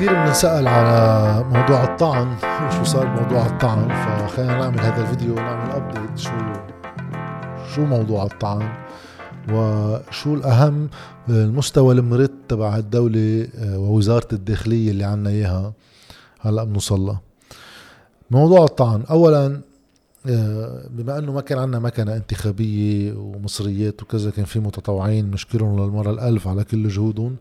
كثير بنسأل على موضوع الطعن وشو صار بموضوع الطعن فخلينا نعمل هذا الفيديو ونعمل ابديت شو شو موضوع الطعن وشو الأهم المستوى المرت تبع الدولة آه، ووزارة الداخلية اللي عنا إياها. هلأ بنوصل موضوع الطعن أولا آه، بما إنه ما كان عندنا مكنة انتخابية ومصريات وكذا كان في متطوعين نشكرهم للمرة الألف على كل جهودهم.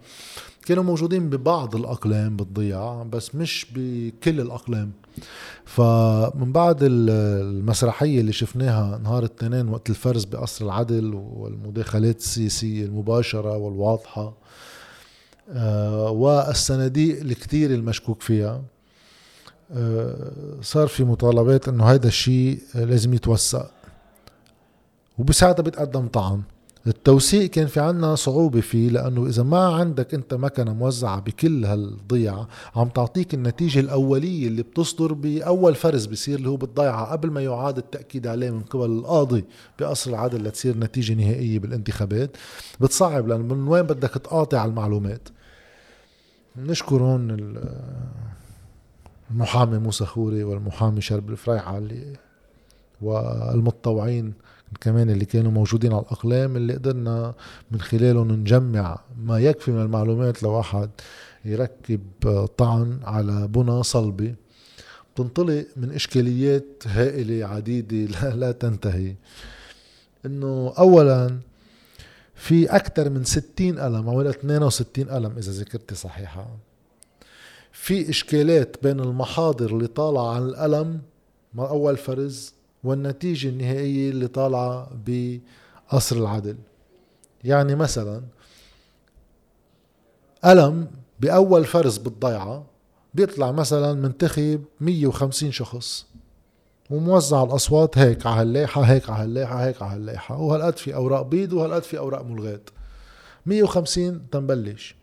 كانوا موجودين ببعض الأقلام بالضيعه بس مش بكل الأقلام. فمن بعد المسرحية اللي شفناها نهار الاثنين وقت الفرز بقصر العدل والمداخلات السياسية المباشرة والواضحة آه، والصناديق الكثير المشكوك فيها آه، صار في مطالبات إنه هذا الشيء لازم يتوسع وبساعتها بيتقدم طعن. التوثيق كان في عنا صعوبة فيه لأنه إذا ما عندك أنت مكنة موزعة بكل هالضيعة عم تعطيك النتيجة الأولية اللي بتصدر بأول فرز بصير اللي هو بالضيعة قبل ما يعاد التأكيد عليه من قبل القاضي بقصر العدل لتصير نتيجة نهائية بالانتخابات. بتصعب لأنه من وين بدك تقاطع المعلومات؟ نشكر هون المحامي موسى خوري والمحامي شرب الفريحة اللي والمتطوعين كمان اللي كانوا موجودين على الأقلام اللي قدرنا من خلالهم نجمع ما يكفي من المعلومات لواحد يركب طعن على بنى صلبة. بتنطلق من إشكاليات هائلة عديدة لا تنتهي. إنه أولا في أكثر من 60 قلم أو 62 قلم إذا ذكرتي صحيحة. في إشكالات بين المحاضر اللي طالعة عن القلم أول فرز والنتيجة النهائية اللي طالعة بقصر العدل. يعني مثلا ألم بأول فرز بالضيعة بيطلع مثلا منتخب 150 شخص وموزع الأصوات هيك على هاللايحة هيك على هاللايحة هيك على هاللايحة وهالقد في أوراق بيض وهالقد في أوراق ملغات 150 تنبلش.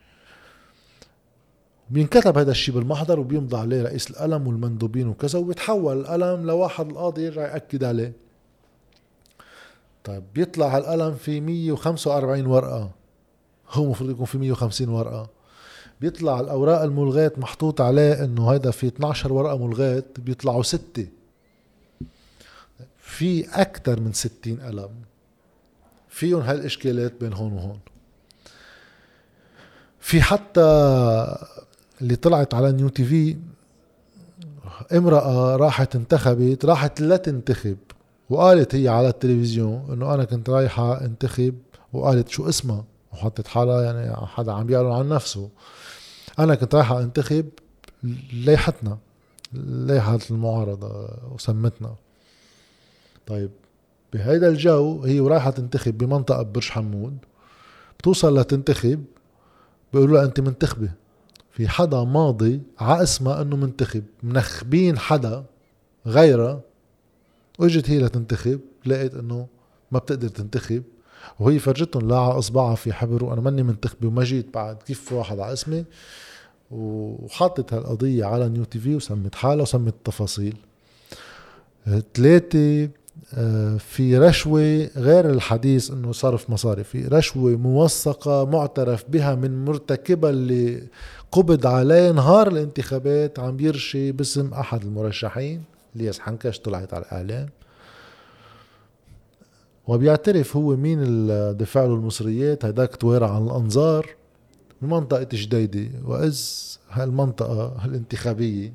بينكتب هذا الشيء بالمحضر وبيمضى عليه رئيس القلم والمندوبين وكذا وبيتحول القلم لواحد القاضي يرجع يأكد عليه. طيب بيطلع هالقلم في 145 ورقة. هو المفروض يكون في 150 ورقة. بيطلع الأوراق الملغات محطوط عليه إنه هيدا في 12 ورقة ملغات بيطلعوا ستة. في أكثر من 60 قلم فيهم هالإشكالات بين هون وهون. في حتى اللي طلعت على نيو تي في امرأة راحت انتخبت راحت لا تنتخب وقالت هي على التلفزيون إنه أنا كنت رايحة انتخب وقالت شو اسمها؟ وحطت حالها يعني حدا عم بيعلن عن نفسه. أنا كنت رايحة انتخب ليحتنا ليحة المعارضة وسمتنا. طيب بهيدا الجو هي ورايحة تنتخب بمنطقة برج حمود بتوصل لتنتخب بيقولوا لها أنت منتخبة. في حدا ماضي على اسمها إنه منتخب. منخبين حدا غيرها واجت هي لتنتخب لقيت إنه ما بتقدر تنتخب. وهي فرجتهم لا على إصبعها في حبر وأنا ماني منتخبه وما جيت بعد. كيف واحد على اسمي؟ وحطت هالقضية على نيو تي في وسمت حالها وسمت التفاصيل ثلاثة آه، في رشوة غير الحديث إنه صرف مصاري في رشوة موثقة معترف بها من مرتكبها اللي قبض عليه نهار الانتخابات عم يرشي باسم أحد المرشحين. الياس حنكش طلعت على الإعلام. وبيعترف هو مين اللي دفع له المصريات هداك توارع عن الأنظار. من منطقة جديدة. وإذ هالمنطقة الانتخابية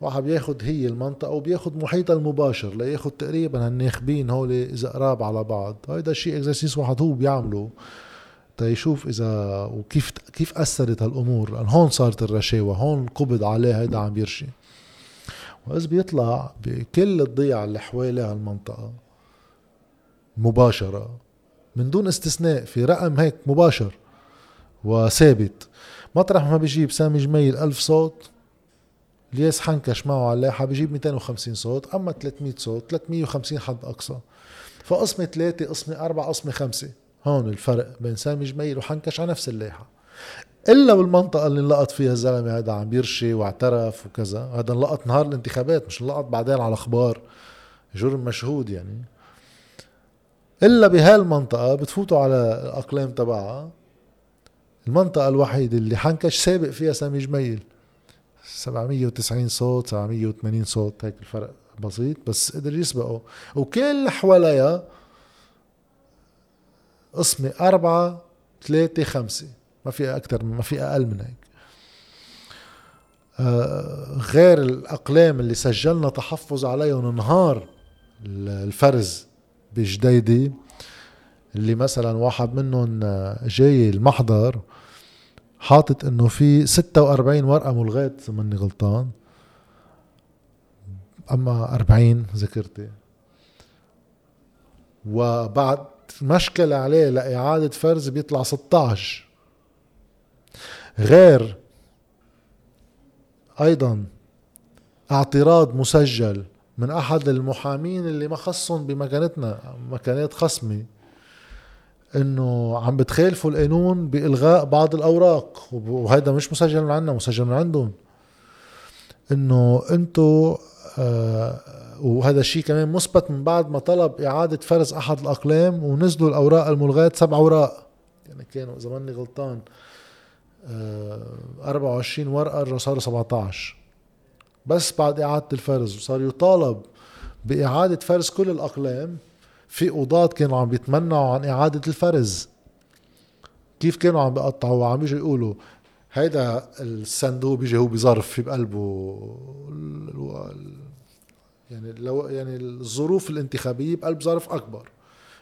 واحد بياخد هي المنطقة وبياخد محيطها المباشر لياخد تقريبا هالناخبين هول إذا قراب على بعض. هيدا الشيء إكزرسيس واحد هو بيعمله. تيشوف إذا وكيف كيف أثرت هالأمور لأن هون صارت الرشاوى هون قبض عليه هيدا عم يرشي. وإذا بيطلع بكل الضيعة اللي حوالي هالمنطقة مباشرة من دون استثناء في رقم هيك مباشر وثابت. مطرح ما بيجيب سامي جميل ألف صوت الياس حنكش معه على اللايحة بيجيب 250 صوت أما 300 صوت 350 حد أقصى. فقسمة ثلاثة قسمة أربعة قسمة خمسة. هون الفرق بين سامي جميل وحنكش على نفس اللايحة إلا بالمنطقة اللي انلقط فيها الزلمة هذا عم بيرشي واعترف وكذا. هذا انلقط نهار الانتخابات مش انلقط بعدين على أخبار. جرم مشهود يعني. إلا بهالمنطقة بتفوتوا على الأقلام تبعها. المنطقة الوحيدة اللي حنكش سابق فيها سامي جميل. 790 صوت 780 صوت هيك الفرق بسيط بس قدر يسبقه. وكل حواليها قسمة أربعة ثلاثة خمسة. ما في أكثر ما في أقل من هيك. آه غير الأقلام اللي سجلنا تحفظ عليهم نهار الفرز بجديدي اللي مثلا واحد منهم جاي المحضر حاطط إنه في 46 ورقة ملغاة اذا ماني غلطان. أما 40 ذكرتي وبعد مشكلة عليه لإعادة فرز بيطلع 16 غير أيضا اعتراض مسجل من أحد المحامين اللي ما خصهم بمكانتنا مكانات خصمي إنه عم بتخالفوا القانون بإلغاء بعض الأوراق وهذا مش مسجل من عندنا مسجل من عندهم. إنه انتو آه وهذا الشيء كمان مثبت من بعد ما طلب إعادة فرز أحد الأقلام ونزلوا الأوراق الملغاة سبع أوراق. يعني كانوا إذا ماني غلطان آه 24 ورقة صاروا 17 بس بعد إعادة الفرز وصار يطالب بإعادة فرز كل الأقلام في قضاة كانوا عم بيتمنعوا عن إعادة الفرز. كيف كانوا عم بيقطعوا؟ وعم يجوا يقولوا هيدا الصندوق بيجي هو بظرف في بقلبه يعني لو يعني الظروف الانتخابية بقلب ظرف أكبر.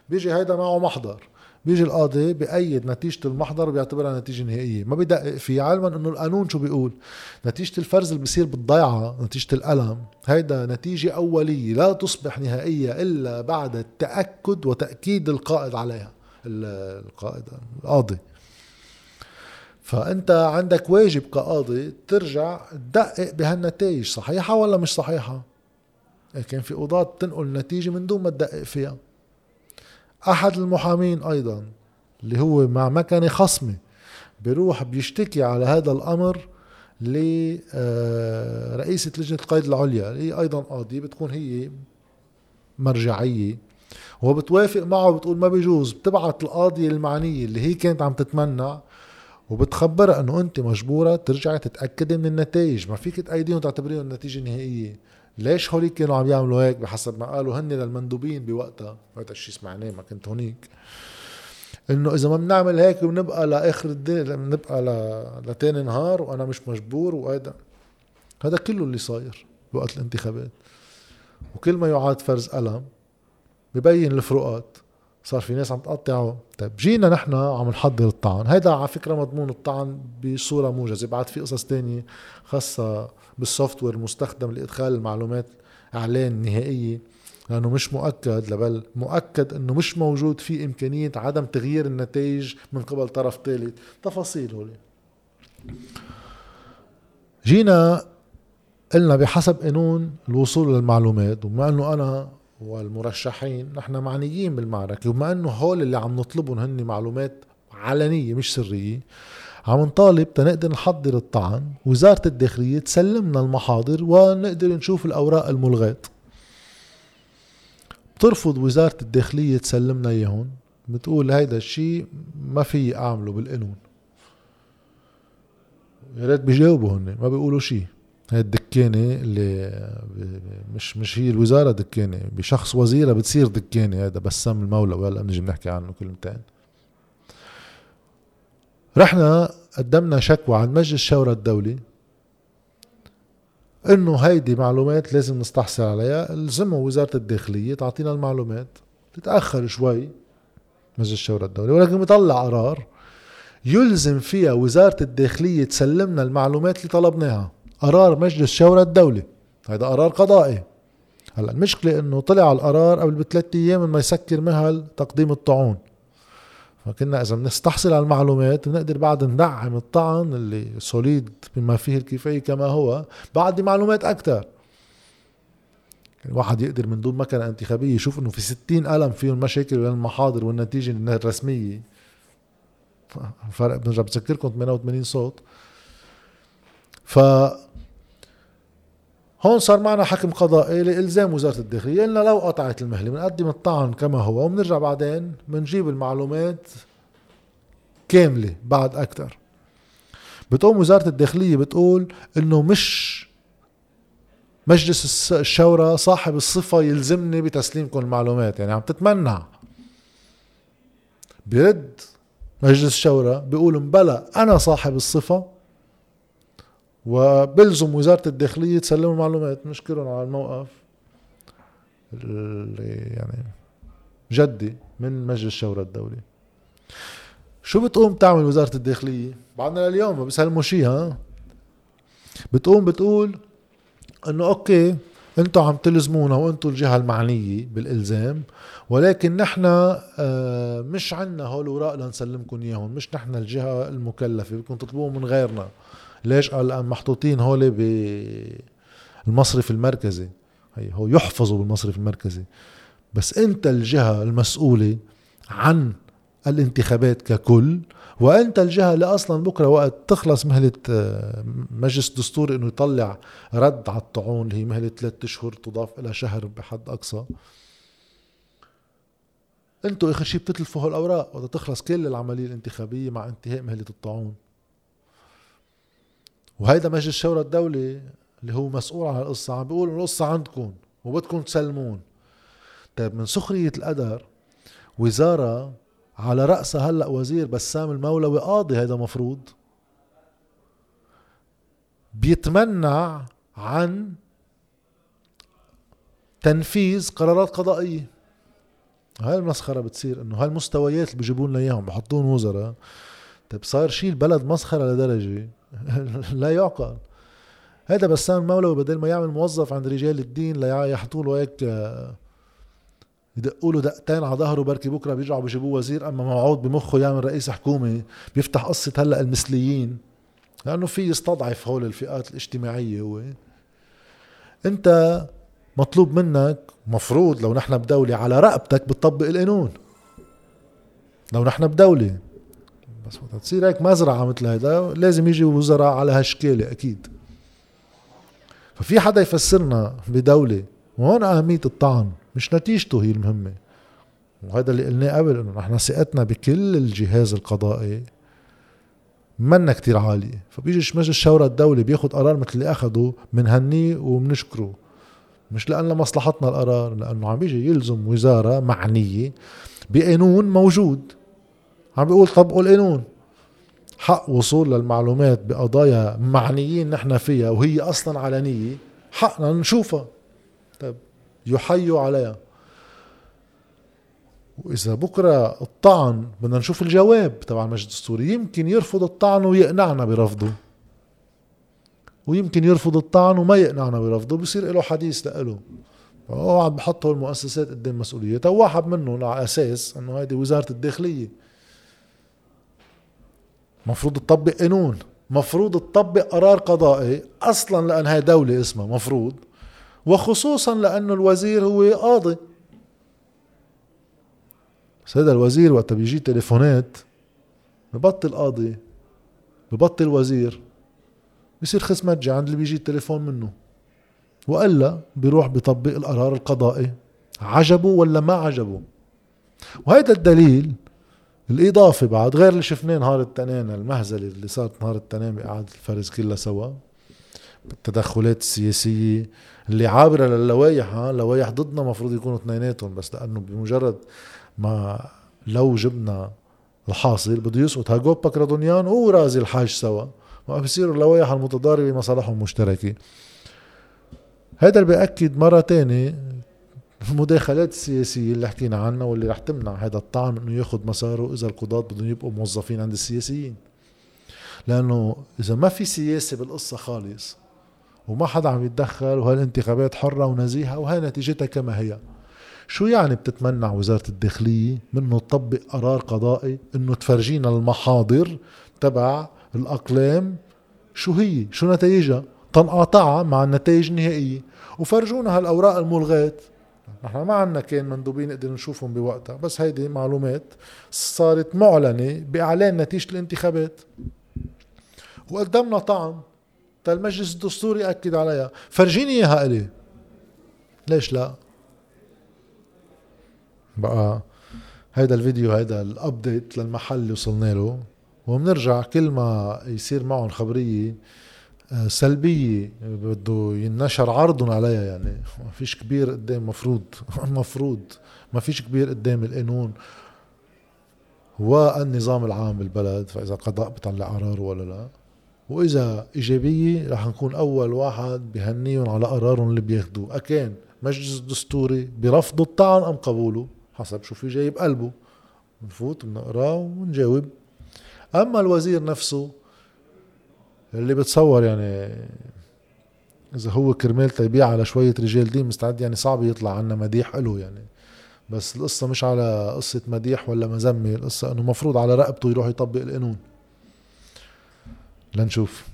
بيجي هيدا معه محضر. بيجي القاضي بأيد نتيجة المحضر وبيعتبرها نتيجة نهائية. ما بدقق فيه علما إنه القانون شو بيقول؟ نتيجة الفرز اللي بصير بالضيعة نتيجة الألم. هيدا نتيجة أولية لا تصبح نهائية إلا بعد التأكد وتأكيد القائد عليها. القائد القاضي. فأنت عندك واجب كقاضي ترجع تدقق بهالنتائج صحيحة ولا مش صحيحة؟ كان في قضاة تنقل نتيجة من دون ما تدقق فيها. أحد المحامين أيضا اللي هو مع مكنة خصمة بيروح بيشتكي على هذا الأمر لرئيسة آه، لجنة القيد العليا اللي هي أيضا قاضية بتكون هي مرجعية. وبتوافق معه بتقول ما بيجوز بتبعت القاضية المعنية اللي هي كانت عم تتمنع وبتخبرها إنه أنت مجبورة ترجعي تتأكدي من النتائج. ما فيك تأيديهم وتعتبريهم النتيجة النهائية ليش هوليك كانوا عم يعملوا هيك بحسب ما قالوا؟ هن للمندوبين بوقتها. هذا الشيء سمعناه ما كنت هونيك. إنه إذا ما بنعمل هيك بنبقى لآخر الدين بنبقى ل... لتاني نهار وأنا مش مجبور وهذا هذا كله اللي صاير بوقت الانتخابات. وكل ما يعاد فرز قلم ببين الفروقات. صار في ناس عم تقطعه. طيب جينا نحن عم نحضر الطعن. هيدا على فكرة مضمون الطعن بصورة موجزة بعد في قصص تانية خاصة بالسوفت وير المستخدم لإدخال المعلومات إعلان نهائيه لأنه مش مؤكد لبل مؤكد إنه مش موجود في إمكانية عدم تغيير النتائج من قبل طرف ثالث تفاصيل هولي. جينا قلنا بحسب قانون الوصول للمعلومات وبما إنه أنا والمرشحين نحن معنيين بالمعركة. وبما إنه هول اللي عم نطلبهم هن معلومات علنية مش سرية عم نطالب تنقدر نحضر الطعن وزارة الداخلية تسلمنا المحاضر ونقدر نشوف الأوراق الملغاة. بترفض وزارة الداخلية تسلمنا إياهم. بتقول هيدا الشيء ما في أعمله بالقانون. يا ريت بيجاوبوا هن ما بيقولوا شيء. هاي الدكانة اللي مش مش هي الوزارة دكانة بشخص وزيرة بتصير دكانة هذا بسام المولى وهلأ بنجي بنحكي عنه كلمتين رحنا قدمنا شكوى عند مجلس الشورى الدولي إنه هيدي معلومات لازم نستحصل عليها. الزموا وزارة الداخلية تعطينا المعلومات تتأخر شوي مجلس الشورى الدولي ولكن بيطلع قرار يلزم فيها وزارة الداخلية تسلمنا المعلومات اللي طلبناها. قرار مجلس شورى الدولة. هذا قرار قضائي. هلأ المشكلة إنه طلع القرار قبل بثلاث أيام ما يسكر مهل تقديم الطعون فكنا إذا بنستحصل على المعلومات بنقدر بعد ندعم الطعن اللي سوليد بما فيه الكفاية كما هو بعد معلومات أكثر. الواحد يقدر من دون مكنة انتخابية يشوف إنه في ستين قلم فيهم مشاكل بين المحاضر والنتيجة الرسمية. فرق بنرجع بذكركم 88 صوت. ف هون صار معنا حكم قضائي لإلزام وزارة الداخلية. قلنا لو قطعت المهلة بنقدم الطعن كما هو وبنرجع بعدين بنجيب المعلومات كاملة بعد أكثر بتقوم وزارة الداخلية بتقول إنه مش مجلس الشورى صاحب الصفة يلزمني بتسليمكم المعلومات يعني عم تتمنع. برد مجلس الشورى بيقول بلا أنا صاحب الصفة وبلزم وزارة الداخلية تسلم المعلومات نشكرهم على الموقف اللي يعني جدي من مجلس الشورى الدولي. شو بتقوم تعمل وزارة الداخلية؟ بعدنا لليوم ما بيسلموا شيء ها؟ بتقوم بتقول إنه أوكي أنتم عم تلزمونا وأنتم الجهة المعنية بالإلزام ولكن نحن آه، مش عنا هول الاوراق لنسلمكم إياهم مش نحن الجهة المكلفة بدكم تطلبوهم من غيرنا. ليش قال لأن محطوطين هول بالمصرف المركزي؟ هي هو يحفظوا بالمصرف المركزي. بس أنت الجهة المسؤولة عن الانتخابات ككل وأنت الجهة اللي أصلا بكرة وقت تخلص مهلة آه، مجلس دستوري إنه يطلع رد على الطعون اللي هي مهلة ثلاثة اشهر تضاف إلى شهر بحد أقصى. أنتوا اخر شيء بتتلفوا هالأوراق وقت تخلص كل العملية الانتخابية مع انتهاء مهلة الطاعون وهيدا مجلس الشورى الدولي اللي هو مسؤول عن القصة عم بيقول القصة عندكم وبدكم تسلمون. طيب من سخرية القدر وزارة على رأسها هلأ وزير بسام المولوي قاضي هذا مفروض بيتمنع عن تنفيذ قرارات قضائية. هاي المسخرة بتصير إنه هاي المستويات اللي بيجيبوا لنا اياهم بحطون وزراء طيب صار شيء البلد مسخرة لدرجة لا يعقل. هذا بسام المولوي بدل ما يعمل موظف عند رجال الدين ليحطوا له هيك يدقوا له دقتين على ظهره بركي بكرة بيرجعوا بيجيبوه وزير أما موعود بمخه يعمل رئيس حكومه بيفتح قصة هلأ المثليين. لأنه في يستضعف هول الفئات الاجتماعية هو. أنت مطلوب منك مفروض لو نحن بدولة على رقبتك بتطبق القانون. لو نحن بدولة. بس وقت تصير هيك مزرعة مثل هيدا لازم يجي وزراء على هالشكالة أكيد. ففي حدا يفسرنا بدولة وهون أهمية الطعن مش نتيجته هي المهمة. وهذا اللي قلناه قبل إنه نحن ثقتنا بكل الجهاز القضائي منا كتير عالية. فبيجي مجلس الشورى الدولي بياخد قرار مثل اللي أخده بنهنيه وبنشكره مش لأن مصلحتنا القرار لأنه عم بيجي يلزم وزارة معنية بقانون موجود. عم بيقول طبقوا القانون حق وصول للمعلومات بقضايا معنيين نحن فيها وهي أصلا علنية حقنا نشوفها. طيب يحيوا عليها. وإذا بكرة الطعن بدنا نشوف الجواب تبع المجلس الدستوري يمكن يرفض الطعن ويقنعنا برفضه. ويمكن يرفض الطعن وما يقنعنا برفضه بصير له حديث لإله. هو عم بحطوا المؤسسات قدام مسؤوليتها. وواحد منهم على أساس أنه هيدي وزارة الداخلية. مفروض تطبق قانون مفروض تطبق قرار قضائي أصلا لأن هاي دولة اسمها مفروض وخصوصا لأنه الوزير هو قاضي. بس الوزير وقت بيجي تليفونات ببطل قاضي ببطل وزير بصير خصمتجي عند اللي بيجي التليفون منه. وإلا بيروح بيطبق القرار القضائي عجبه ولا ما عجبه. وهيدا الدليل الإضافة بعد غير اللي شفناه نهار التنين المهزلة اللي صارت نهار التنين بإعادة الفرز كلها سوا. بالتدخلات السياسية اللي عابرة للوائح ها لوائح ضدنا مفروض يكونوا اثنيناتهم بس لأنه بمجرد ما لو جبنا الحاصل بده يسقط هاجوب بكرادونيان ورازي الحاج سوا. ما بصيروا اللوائح المتضاربة مصالحهم مشتركة. هذا اللي بيأكد مرة تانية المداخلات السياسية اللي حكينا عنها واللي رح تمنع هذا الطعن إنه ياخذ مساره إذا القضاة بدهم يبقوا موظفين عند السياسيين. لأنه إذا ما في سياسة بالقصة خالص وما حدا عم يتدخل وهالانتخابات حرة ونزيهة وهي نتيجتها كما هي. شو يعني بتتمنع وزارة الداخلية منه تطبق قرار قضائي إنه تفرجينا المحاضر تبع الأقلام؟ شو هي؟ شو نتائجها؟ تنقاطعها مع النتائج النهائية. وفرجونا هالأوراق الملغات نحن ما عنا كان مندوبين نقدر نشوفهم بوقتها بس هيدي معلومات صارت معلنة بإعلان نتيجة الانتخابات. وقدمنا طعن المجلس الدستوري أكد عليها. فرجيني إياها إلي. ليش لا؟ بقى هيدا الفيديو هيدا الابديت للمحل اللي وصلنا له. وبنرجع كل ما يصير معهم خبرية سلبية بده ينشر عرضهم عليها يعني. ما فيش كبير قدام مفروض مفروض. ما فيش كبير قدام القانون. والنظام العام بالبلد فإذا قضاء بيطلع قرار ولا لا. وإذا إيجابية رح نكون أول واحد بهنيهم على قرارهم اللي بياخدوه. أكان مجلس دستوري برفض الطعن أم قبوله حسب شو في جاي بقلبه بنفوت بنقراه ونجاوب. أما الوزير نفسه اللي بتصور يعني إذا هو كرمال تيبيع على شوية رجال دين مستعد يعني صعب يطلع عنا مديح له يعني. بس القصة مش على قصة مديح ولا مزمة القصة إنه مفروض على رقبته يروح يطبق القانون. لنشوف.